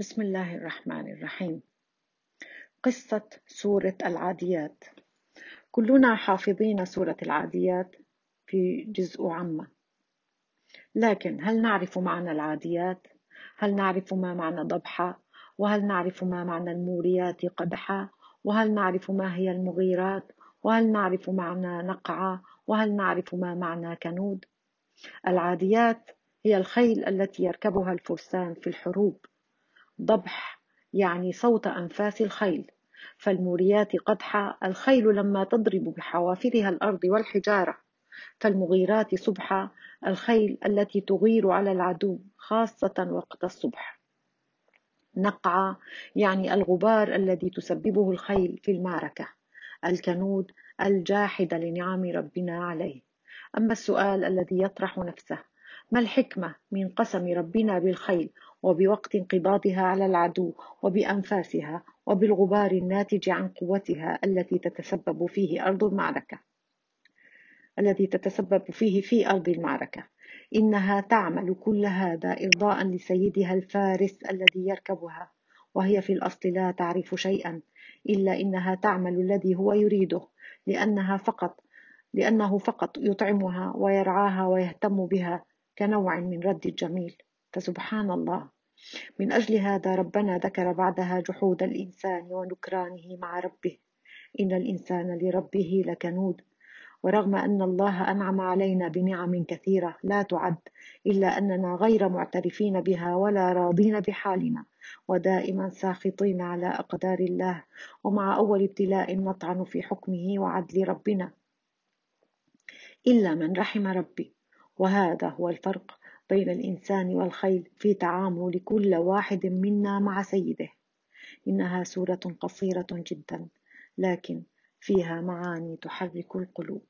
بسم الله الرحمن الرحيم قصة سورة العاديات كلنا حافظين سورة العاديات في جزء عامة لكن هل نعرف معنى العاديات؟ هل نعرف ما معنى ضبحة؟ وهل نعرف ما معنى الموريات قدحا؟ وهل نعرف ما هي المغيرات؟ وهل نعرف معنى نقعة؟ وهل نعرف ما معنى كنود؟ العاديات هي الخيل التي يركبها الفرسان في الحروب ضبح يعني صوت أنفاس الخيل. فالموريات قدحا الخيل لما تضرب بحوافرها الأرض والحجارة. فالمغيرات صبحا الخيل التي تغير على العدو خاصة وقت الصبح. نقعا يعني الغبار الذي تسببه الخيل في المعركة. الكنود الجاحد لنعم ربنا عليه. أما السؤال الذي يطرح نفسه ما الحكمة من قسم ربنا بالخيل وبوقت انقباضها على العدو وبأنفاسها وبالغبار الناتج عن قوتها التي تتسبب فيه أرض المعركة؟ الذي تتسبب فيه في أرض المعركة. إنها تعمل كل هذا إرضاء لسيدها الفارس الذي يركبها وهي في الأصل لا تعرف شيئا إلا إنها تعمل الذي هو يريده لأنها فقط لأنه فقط يطعمها ويرعاها ويهتم بها كنوع من رد الجميل. فسبحان الله. من أجل هذا ربنا ذكر بعدها جحود الإنسان ونكرانه مع ربه. إن الإنسان لربه لكنود. ورغم أن الله أنعم علينا بنعم كثيرة لا تعد إلا أننا غير معترفين بها ولا راضين بحالنا. ودائما ساخطين على أقدار الله. ومع أول ابتلاء نطعن في حكمه وعدل ربنا. إلا من رحم ربي. وهذا هو الفرق بين الإنسان والخيل في تعامل كل واحد منا مع سيده. إنها سورة قصيرة جدا لكن فيها معاني تحرك القلوب.